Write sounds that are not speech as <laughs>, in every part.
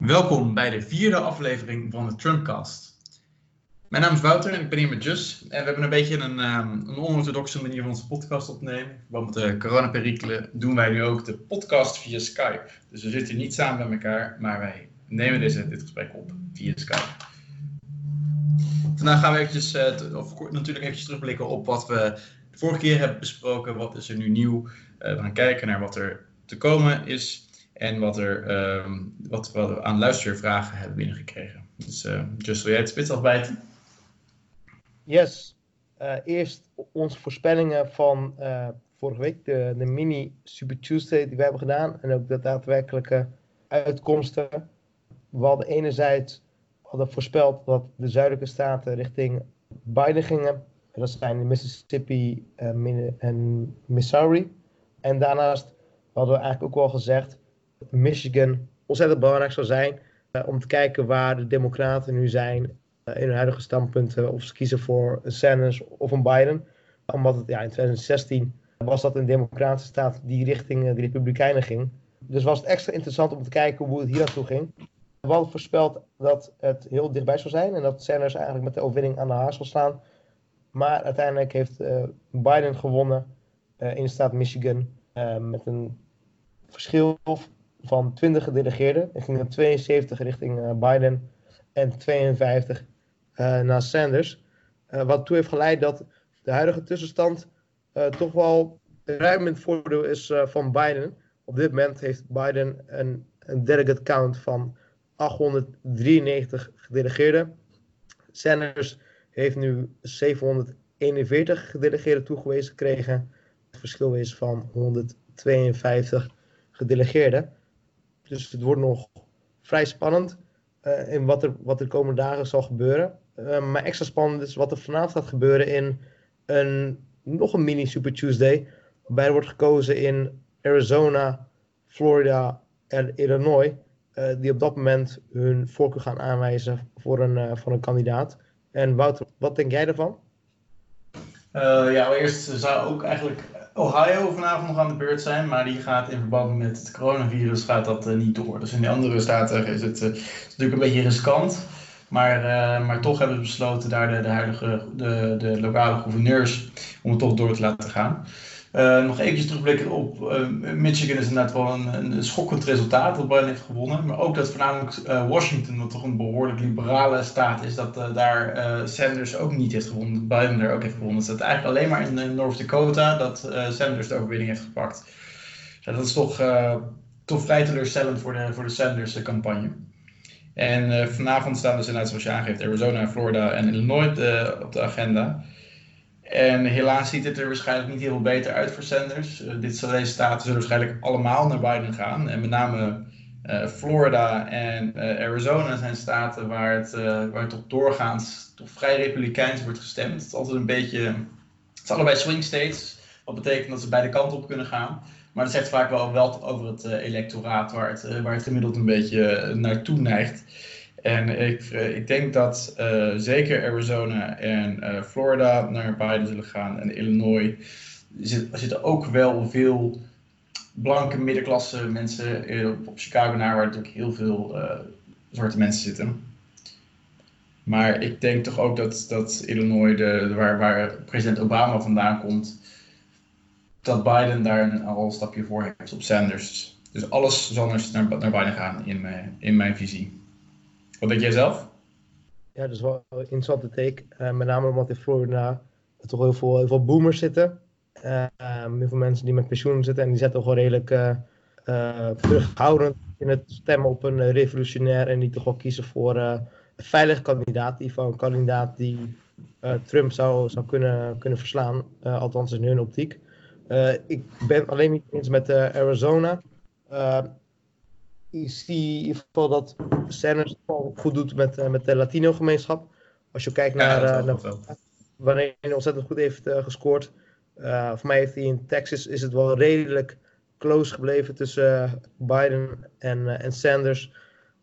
Welkom bij de vierde aflevering van de Trumpcast. Mijn naam is Wouter en ik ben hier met Jus. En we hebben een beetje een, um, een onorthodoxe manier van onze podcast opnemen. Want met de coronaperikelen doen wij nu ook de podcast via Skype. Dus we zitten niet samen bij elkaar, maar wij nemen deze, dit gesprek op via Skype. Vandaag gaan we eventjes, uh, of natuurlijk eventjes terugblikken op wat we de vorige keer hebben besproken. Wat is er nu nieuw? Uh, we gaan kijken naar wat er te komen is. En wat, er, uh, wat we aan luistervragen hebben binnengekregen. Dus uh, Just, wil jij het spits afbijten? Yes. Uh, eerst onze voorspellingen van uh, vorige week, de, de mini Super Tuesday die we hebben gedaan. En ook de daadwerkelijke uitkomsten. We hadden enerzijds hadden voorspeld dat de zuidelijke staten richting Biden gingen. En dat zijn Mississippi en Missouri. En daarnaast hadden we eigenlijk ook al gezegd Michigan ontzettend belangrijk zou zijn uh, om te kijken waar de Democraten nu zijn uh, in hun huidige standpunten. Of ze kiezen voor een Sanders of een Biden. Omdat het ja, in 2016 was dat een democratische staat die richting uh, de Republikeinen ging. Dus was het extra interessant om te kijken hoe het hier naartoe ging. We hadden voorspeld dat het heel dichtbij zou zijn en dat Sanders eigenlijk met de overwinning aan de haas zal slaan. Maar uiteindelijk heeft Biden gewonnen in de staat Michigan met een verschil van 20 gedelegeerden. Er gingen 72 richting uh, Biden en 52 uh, naar Sanders. Uh, wat toe heeft geleid dat de huidige tussenstand toch wel ruim in het voordeel is van Biden. Op dit moment heeft Biden een, een delegate count van 893 gedelegeerden. Sanders heeft nu 741 gedelegeerden toegewezen gekregen. Het verschil is van 152 gedelegeerden. Dus het wordt nog vrij spannend uh, in wat er, wat de komende dagen zal gebeuren. Uh, maar extra spannend is wat er vanavond gaat gebeuren in een, nog een mini Super Tuesday. Waarbij er wordt gekozen in Arizona, Florida en Illinois. Uh, die op dat moment hun voorkeur gaan aanwijzen voor een, voor een kandidaat. En Wouter, wat denk jij ervan? ja, allereerst zou ook eigenlijk Ohio vanavond nog aan de beurt zijn, maar die gaat in verband met het coronavirus gaat dat uh, niet door. Dus in die andere staten is het, natuurlijk een beetje riskant. Maar, uh, maar toch hebben ze besloten daar de, de huidige, de, de lokale gouverneurs om het toch door te laten gaan. Uh, nog eventjes terugblikken op uh, Michigan is inderdaad wel een, schokkend resultaat dat Biden heeft gewonnen. Maar ook dat voornamelijk uh, Washington, wat toch een behoorlijk liberale staat is, dat daar Sanders ook niet heeft gewonnen. Biden daar ook heeft gewonnen. Dus dat eigenlijk alleen maar in North Dakota dat Sanders de overwinning heeft gepakt. Ja, dat is toch, toch vrij teleurstellend voor de, voor de Sanders campagne. En vanavond staan dus inderdaad, zoals je aangeeft, Arizona, Florida en Illinois op de agenda. En helaas ziet het er waarschijnlijk niet heel veel beter uit voor Sanders. Uh, dit, deze staten zullen waarschijnlijk allemaal naar Biden gaan. En met name uh, Florida en uh, Arizona zijn staten waar het, waar op doorgaans toch vrij republikeins wordt gestemd. Het is altijd een beetje. Het zijn allebei swing states. Wat betekent dat ze beide kanten op kunnen gaan. Maar dat zegt vaak wel wel over het electoraat waar het, waar het gemiddeld een beetje naartoe neigt. En ik, eh, ik denk dat uh, zeker Arizona en uh, Florida naar Biden zullen gaan. En Illinois zit, zitten ook wel veel blanke middenklasse mensen op, Chicago naar, waar natuurlijk heel veel uh, zwarte mensen zitten. Maar ik denk toch ook dat, dat Illinois, de, waar, waar president Obama vandaan komt, dat Biden daar al een stapje voor heeft op Sanders. Dus alles zal naar, naar Biden gaan in mijn, in mijn visie. Wat denk jij zelf? Ja, dat is wel een interessante take. Uh, met name omdat in Florida toch heel veel, heel veel boomers zitten. Uh, heel veel mensen die met pensioen zitten. En die zetten gewoon redelijk uh, terughoudend in het stemmen op een revolutionair. En die toch wel kiezen voor een veilige kandidaat. Die van een kandidaat die Trump zou, zou kunnen, kunnen verslaan. althans in hun optiek. ik ben alleen niet eens met Arizona ik zie in ieder geval dat Sanders het goed doet met, uh, met de Latino-gemeenschap. Als je kijkt naar, ja, naar wanneer hij ontzettend goed heeft uh, gescoord. Uh, voor mij heeft hij in Texas is het wel redelijk close gebleven tussen Biden en, en Sanders.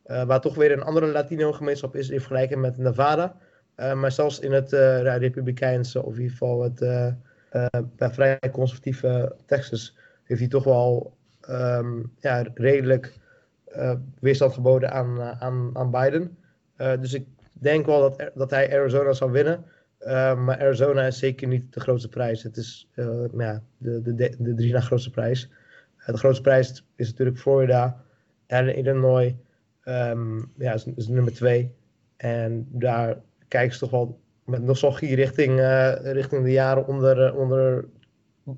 waar toch weer een andere Latino-gemeenschap is in vergelijking met Nevada. maar zelfs in het Republikeinse, of in ieder geval het vrij conservatieve Texas, heeft hij toch wel um, ja, redelijk weerstand geboden aan, aan, aan Biden. dus ik denk wel dat, dat hij Arizona zal winnen. maar Arizona is zeker niet de grootste prijs. Het is ja, de, de, de, drie na grootste prijs. de grootste prijs is natuurlijk Florida en Illinois. Um, ja, is, nummer twee. En daar kijken ze toch wel met nostalgie richting, uh, richting de jaren onder, onder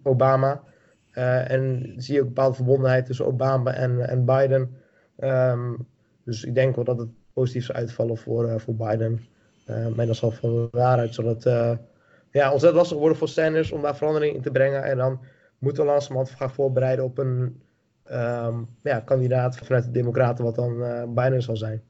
Obama. En zie je ook bepaalde verbondenheid tussen Obama en, en Biden. Um, dus ik denk wel dat het positief zal uitvallen voor, voor Biden. maar dan zal van daaruit zal het ja, ontzettend lastig worden voor Sanders om daar verandering in te brengen. En dan moeten we langzamerhand gaan voorbereiden op een um, ja, kandidaat vanuit de Democraten, wat dan Biden zal zijn.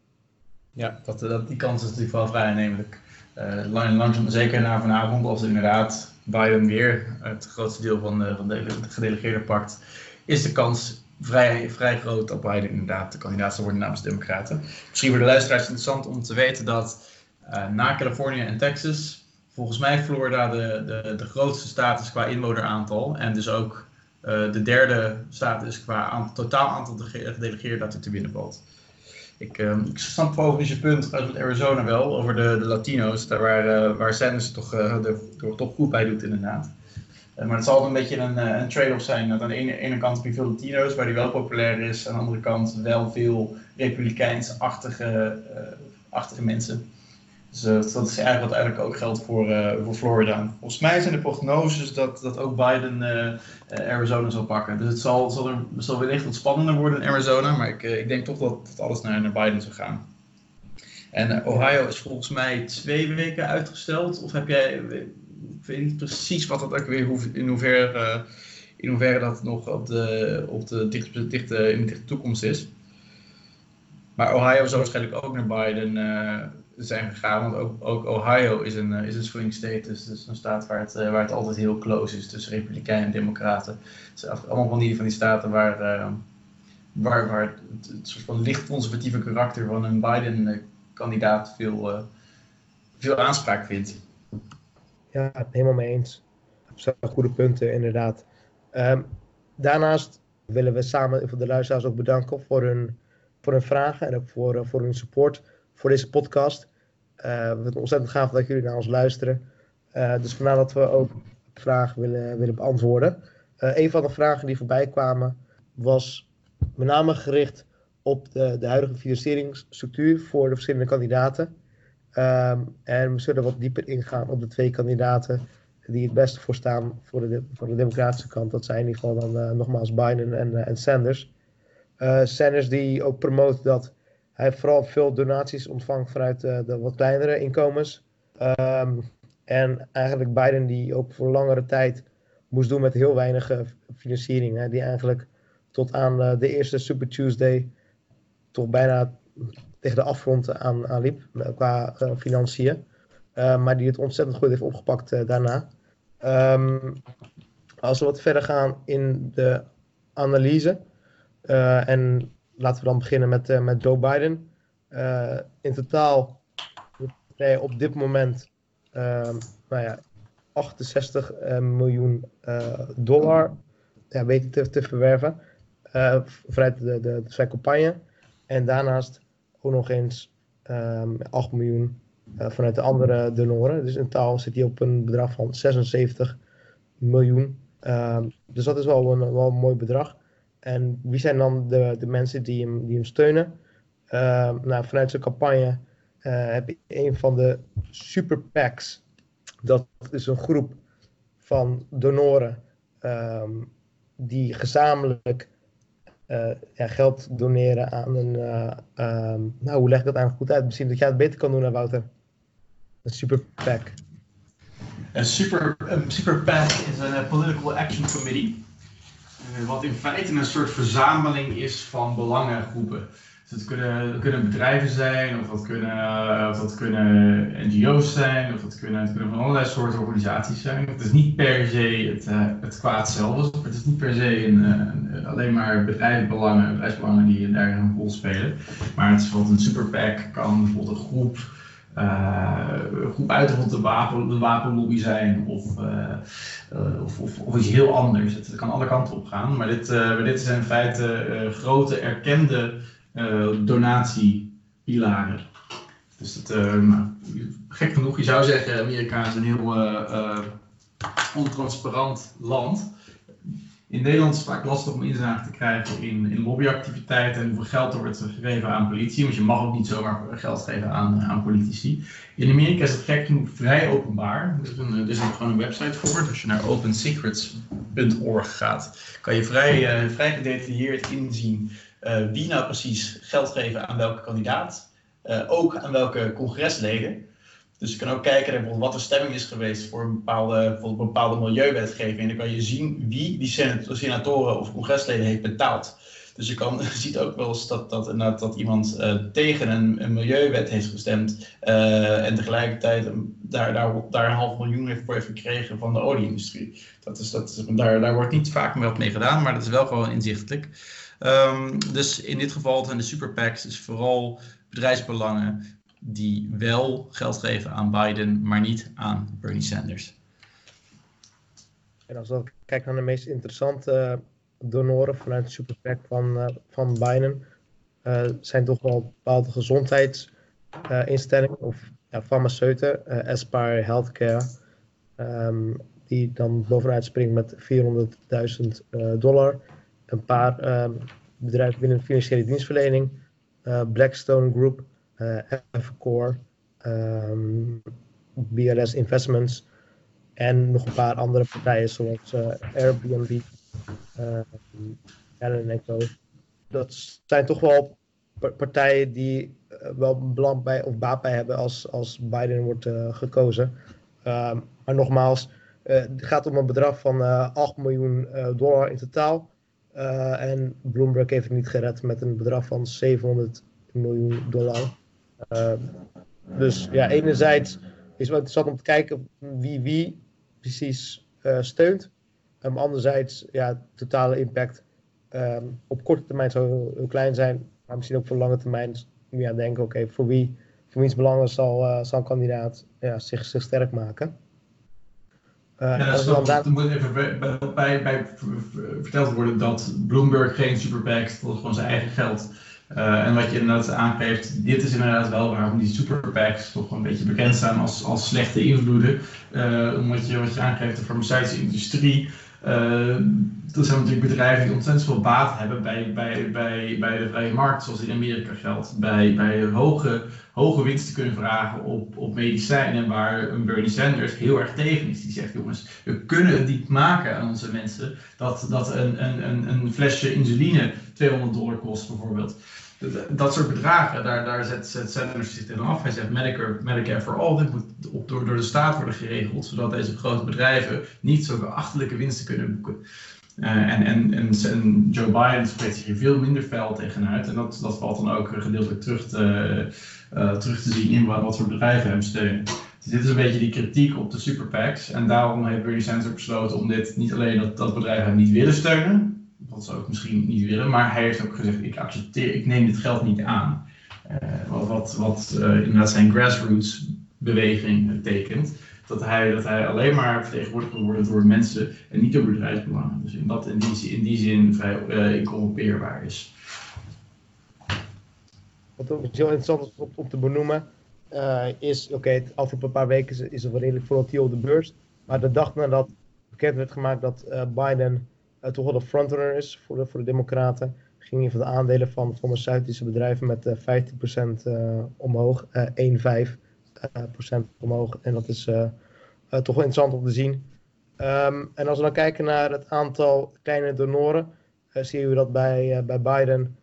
Ja, dat, dat, die kans is natuurlijk wel vrij aannemelijk. Uh, langzaam, zeker na vanavond, als inderdaad Biden weer het grootste deel van de, van de gedelegeerde pakt, is de kans vrij, vrij groot dat Biden inderdaad de kandidaat zal worden namens de Democraten. Misschien voor de luisteraars interessant om te weten dat uh, na Californië en Texas, volgens mij Florida de, de, de grootste staat is qua inwoneraantal en dus ook uh, de derde staat is qua totaal aantal gedelegeerden dat er te winnen valt. Ik, uh, ik snap overigens je punt uit Arizona wel, over de, de Latino's, daar waar, uh, waar Sanders toch de, de topgroep bij doet inderdaad. Uh, maar het zal een beetje een, een trade-off zijn. Dat aan de ene, kant heb je veel Latino's, waar die wel populair is. Aan de andere kant wel veel republikeins-achtige achtige mensen. Dus dat is eigenlijk wat eigenlijk ook geldt voor, voor Florida. Volgens mij zijn de prognoses dat, dat ook Biden Arizona zal pakken. Dus het zal, zal, er, zal wellicht wat spannender worden in Arizona, maar ik, ik denk toch dat, dat alles naar, naar Biden zal gaan. En Ohio is volgens mij twee weken uitgesteld. Of heb jij, ik weet niet precies wat dat ook weer, in hoeverre, in hoeverre dat nog op de, op de dichte, dichte, in de dichte toekomst is. Maar Ohio zal waarschijnlijk ook naar Biden zijn gegaan. Want ook, ook Ohio is een, eh, is een swing state. Dus, een staat waar het, eh, waar het altijd heel close is tussen Republikeinen en Democraten. Het zijn allemaal van die, van die staten waar, waar, waar het, het, soort van licht conservatieve karakter van een Biden-kandidaat veel, veel aanspraak vindt. Ja, helemaal mee eens. Goede punten, inderdaad. Um, daarnaast willen we samen de luisteraars ook bedanken voor hun, voor hun vragen en ook voor, voor hun support voor deze podcast. Uh, we vinden ontzettend gaaf dat jullie naar ons luisteren. Uh, dus vandaar dat we ook vragen willen, willen beantwoorden. Een van de vragen die voorbij kwamen was met name gericht op de, de huidige financieringsstructuur voor de verschillende kandidaten. Um, en we zullen wat dieper ingaan op de twee kandidaten die het beste voor staan voor de, voor de democratische kant. Dat zijn in ieder geval dan nogmaals Biden en, en Sanders. Sanders die ook promoot dat hij vooral veel donaties ontvangen vanuit de, wat kleinere inkomens. Um, en eigenlijk Biden die ook voor langere tijd moest doen met heel weinig financiering. Hè, die eigenlijk tot aan de eerste Super Tuesday toch bijna tegen de afgrond aan, liep uh, qua financiën. maar die het ontzettend goed heeft opgepakt daarna. Um, als we wat verder gaan in de analyse en laten we dan beginnen met, uh, met Joe Biden. Uh, in totaal hij op dit moment uh, nou ja, 68 uh, miljoen uh, dollar ja, weten te, te verwerven vanuit de, de, zijn campagne. En daarnaast ook nog eens um, ehm, 8 miljoen vanuit de andere donoren. Dus in totaal zit hij op een bedrag van 76 miljoen. Um, dus dat is wel een, wel een mooi bedrag. En wie zijn dan de, de mensen die hem, die hem steunen? Uh, nou, vanuit zijn campagne uh, heb je een van de super PACs. Dat is een groep van donoren die gezamenlijk ja, geld doneren aan een. Um, nou, hoe leg ik dat eigenlijk goed uit? Misschien dat jij het beter kan doen, Wouter. Een super PAC. Een super, een super PAC is een political action committee. Eh, wat in feite een soort verzameling is van belangengroepen. Dus het kunnen, kunnen bedrijven zijn, of dat kunnen, of dat kunnen NGO's zijn, of dat kunnen, het kunnen van allerlei soorten organisaties zijn. Het is niet per se het, uh, het kwaad zelf, het is niet per se een, een, alleen maar bedrijfsbelangen, bedrijfsbelangen die daar een rol spelen. Maar het is bijvoorbeeld een super PAC, kan bijvoorbeeld een groep uh, groep uit de, wapen, de wapenlobby zijn of, of, of, of, iets heel anders. Het, kan alle kanten op gaan. Maar dit, dit zijn in feite grote erkende donatiepilaren. Dus dat, nou, gek genoeg, je zou zeggen, Amerika is een heel ontransparant land. In Nederland is het vaak lastig om inzage te krijgen in, in lobbyactiviteiten en hoeveel geld er wordt gegeven aan politie. Want je mag ook niet zomaar geld geven aan, aan politici. In Amerika is het gek genoeg vrij openbaar. Er is, een, er is gewoon een website voor. Als je naar opensecrets.org gaat, kan je vrij, vrij gedetailleerd inzien wie nou precies geld geven aan welke kandidaat. Uh, ook aan welke congresleden. Dus je kan ook kijken naar wat de stemming is geweest voor een bepaalde, voor een bepaalde milieuwetgeving. En dan kan je zien wie die senatoren of congresleden heeft betaald. Dus je, kan, <laughs> ziet ook wel eens dat, dat, dat iemand uh, tegen een, milieuwet heeft gestemd. En tegelijkertijd daar, daar, daar een half miljoen heeft voor heeft gekregen van de olieindustrie. Dat is, dat daar, daar wordt niet vaak meer mee gedaan, maar dat is wel gewoon inzichtelijk. Um, dus in dit geval zijn de superpacks dus vooral bedrijfsbelangen die wel geld geven aan Biden, maar niet aan Bernie Sanders. En als we kijken naar de meest interessante uh, donoren vanuit de superpack van, uh, van Biden, uh, zijn toch wel bepaalde gezondheidsinstellingen of farmaceuten, Aspire Healthcare, um, die dan bovenuit springen met 400.000 dollar. Een paar um, bedrijven binnen de financiële dienstverlening, Blackstone Group, Evercore, um, BLS Investments en nog een paar andere partijen zoals uh, Airbnb, Allen Co. Dat zijn toch wel partijen die wel belang bij of baat bij hebben als, als Biden wordt gekozen. Um, maar nogmaals, het gaat om een bedrag van 8 miljoen dollar in totaal. En Bloomberg heeft het niet gered met een bedrag van 700 miljoen dollar. Uh, dus ja, enerzijds is het interessant om te kijken wie wie precies uh, steunt. Um, anderzijds, ja, totale impact um, op korte termijn zou heel, heel, klein zijn. Maar misschien ook voor lange termijn moet je denken, oké, voor wie voor wiens belangen zal, zal een kandidaat ja, zich, zich sterk maken. Uh, ja, dat, moet even bij, bij, bij, verteld worden dat Bloomberg geen superpacks, dat is gewoon zijn eigen geld uh, en wat je inderdaad aangeeft, dit is inderdaad wel waarom die superpacks toch een beetje bekend staan als, als slechte invloeden. Uh, omdat je wat je aangeeft, de farmaceutische industrie. Uh, dat zijn natuurlijk bedrijven die ontzettend veel baat hebben bij, bij, bij, bij de vrije markt, zoals in Amerika geldt. Bij, bij hoge, hoge winsten kunnen vragen op, op medicijnen, waar een Bernie Sanders heel erg tegen is. Die zegt, jongens, we kunnen het niet maken aan onze mensen dat, dat een, een, een flesje insuline 200 dollar kost bijvoorbeeld dat soort bedragen, daar, daar zet, zet Sanders zich in af. Hij zegt Medicare, Medicare for All, dit moet op, door, door de staat worden geregeld, zodat deze grote bedrijven niet zulke achterlijke winsten kunnen boeken. Uh, en, en, en, Joe Biden spreekt zich hier veel minder fel tegenuit. En dat, dat valt dan ook gedeeltelijk terug te, uh, terug te zien in wat, wat voor bedrijven hem steunen. Dus dit is een beetje die kritiek op de superpacks. En daarom heeft Bernie Sanders besloten om dit niet alleen dat, dat bedrijven hem niet willen steunen, wat ze ook misschien niet willen, maar hij heeft ook gezegd: ik accepteer, ik neem dit geld niet aan. Uh, wat wat, wat uh, inderdaad zijn grassroots beweging betekent. Dat hij, dat hij alleen maar vertegenwoordigd wil worden door mensen en niet door bedrijfsbelangen. Dus in, dat, in, die, in die zin vrij uh, incorrumpeerbaar is. Wat ook heel interessant is om, te benoemen, is: oké, okay, het afgelopen paar weken is, er wel redelijk volatiel op de beurs. Maar de dag nadat bekend werd gemaakt dat Biden toch wel de frontrunner is voor de, voor de Democraten. Ging in van de aandelen van farmaceutische bedrijven met uh, 15% uh, omhoog, 1,5% omhoog. En dat is toch wel interessant om te zien. Um, en als we dan kijken naar het aantal kleine donoren, zien we dat bij, bij Biden,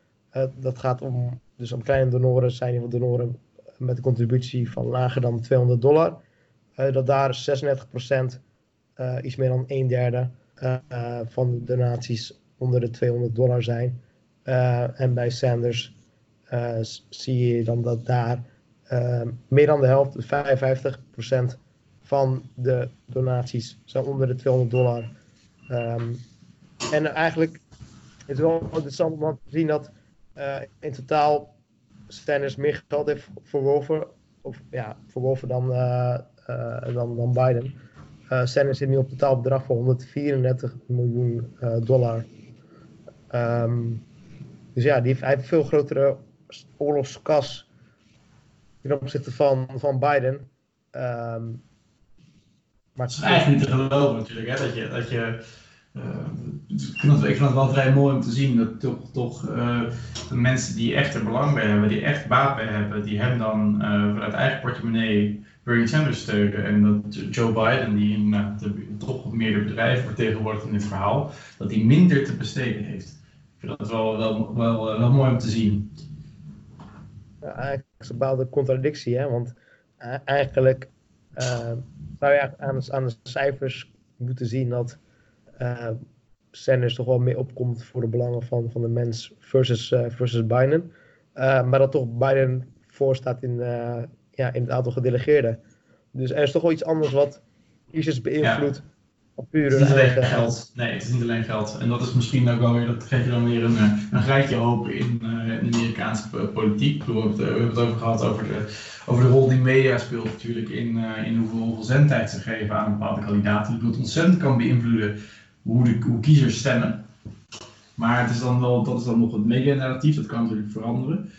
dat gaat om, dus om kleine donoren zijn ieder donoren met een contributie van lager dan 200 dollar. dat daar 36%, iets meer dan een derde, uh, van de donaties onder de 200 dollar zijn. Uh, en bij Sanders zie je dan dat daar meer dan de helft, 55% van de donaties zijn onder de 200 dollar. Um, en eigenlijk is het wel interessant om te zien dat in totaal Sanders meer geld heeft verworven, of ja, verworven dan, dan, dan Biden. Uh, Sanders zit nu op totaal bedrag van 134 miljoen uh, dollar. Um, dus ja, die heeft, hij veel grotere oorlogskas ten opzichte van, van Biden. Ehm, maar het is eigenlijk niet te geloven natuurlijk, hè? dat je, dat je uh, ik, vind het, wel vrij mooi om te zien dat toch, toch de mensen die echt er belang bij hebben, die echt baat bij hebben, die hem dan uh, vanuit eigen portemonnee Bernie Sanders steunen. En dat Joe Biden, die in, de, toch meer bedrijven vertegenwoordigt in dit verhaal, dat hij minder te besteden heeft. Ik vind dat wel, wel, wel, wel mooi om te zien. Ja, eigenlijk is een bepaalde contradictie, hè? want eigenlijk zou je aan, aan de cijfers moeten zien dat Sanders toch wel meer opkomt voor de belangen van, van de mens versus, versus Biden. Maar dat toch Biden voorstaat in, ja, in het aantal gedelegeerden. Dus er is toch wel iets anders wat kiezers beïnvloedt. Ja. Puur het is niet alleen geld. Nee, het is niet alleen geld. En dat is misschien ook wel weer, dat geeft je dan weer een, een rijtje hoop in, in de Amerikaanse politiek. We hebben, het, we hebben het over gehad over de, over de rol die media speelt natuurlijk in, in hoeveel, hoeveel zendtijd ze geven aan bepaalde kandidaten. Die het ontzettend kan beïnvloeden hoe, de, hoe kiezers stemmen. Maar het is dan wel, dat is dan nog het media-narratief, dat kan natuurlijk veranderen.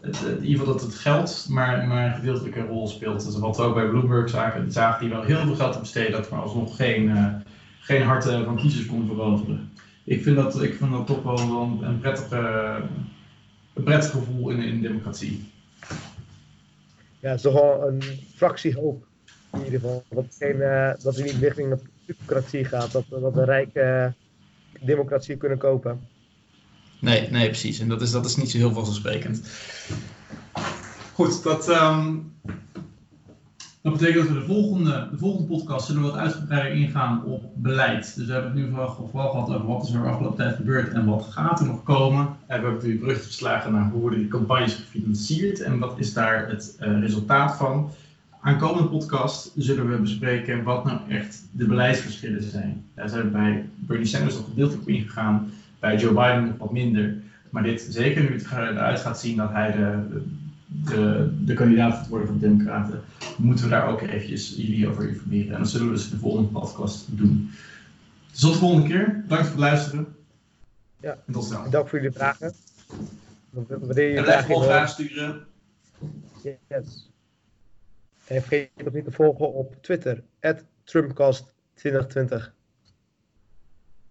Het, in ieder geval dat het geld maar, maar een gedeeltelijke rol speelt. Dus wat we ook bij Bloomberg zagen, zagen die wel heel veel geld te besteden, dat maar alsnog geen, uh, geen harten van kiezers kon veroveren. Ik vind dat, ik vind dat toch wel een, een, prettige, een prettig gevoel in, in democratie. Ja, het is toch wel een fractie hoop. In ieder geval. Dat, geen, uh, dat we niet richting de democratie gaat. Dat, dat we rijke democratie kunnen kopen. Nee, nee, precies. En dat is, dat is niet zo heel vanzelfsprekend. Goed, dat, um, dat betekent dat we de volgende, de volgende podcast zullen wat uitgebreider ingaan op beleid. Dus we hebben het nu vooral, vooral gehad over wat is er de afgelopen tijd gebeurd en wat gaat er nog komen. En we hebben nu brug geslagen naar hoe worden die campagnes gefinancierd en wat is daar het uh, resultaat van. Aankomende podcast zullen we bespreken wat nou echt de beleidsverschillen zijn. Daar zijn we bij Bernie Sanders al gedeeltelijk op ingegaan, bij Joe Biden wat minder. Maar dit, zeker nu het eruit gaat zien dat hij de, de, de kandidaat gaat worden voor de Democraten, moeten we daar ook eventjes jullie over informeren. En dat zullen we dus de volgende podcast doen. Dus tot de volgende keer. Bedankt voor het luisteren. Ja. En tot snel. Dank voor jullie vragen. Wanneer je blijf gewoon vragen sturen. Yes. En vergeet ook niet te volgen op Twitter, TrumpCast2020.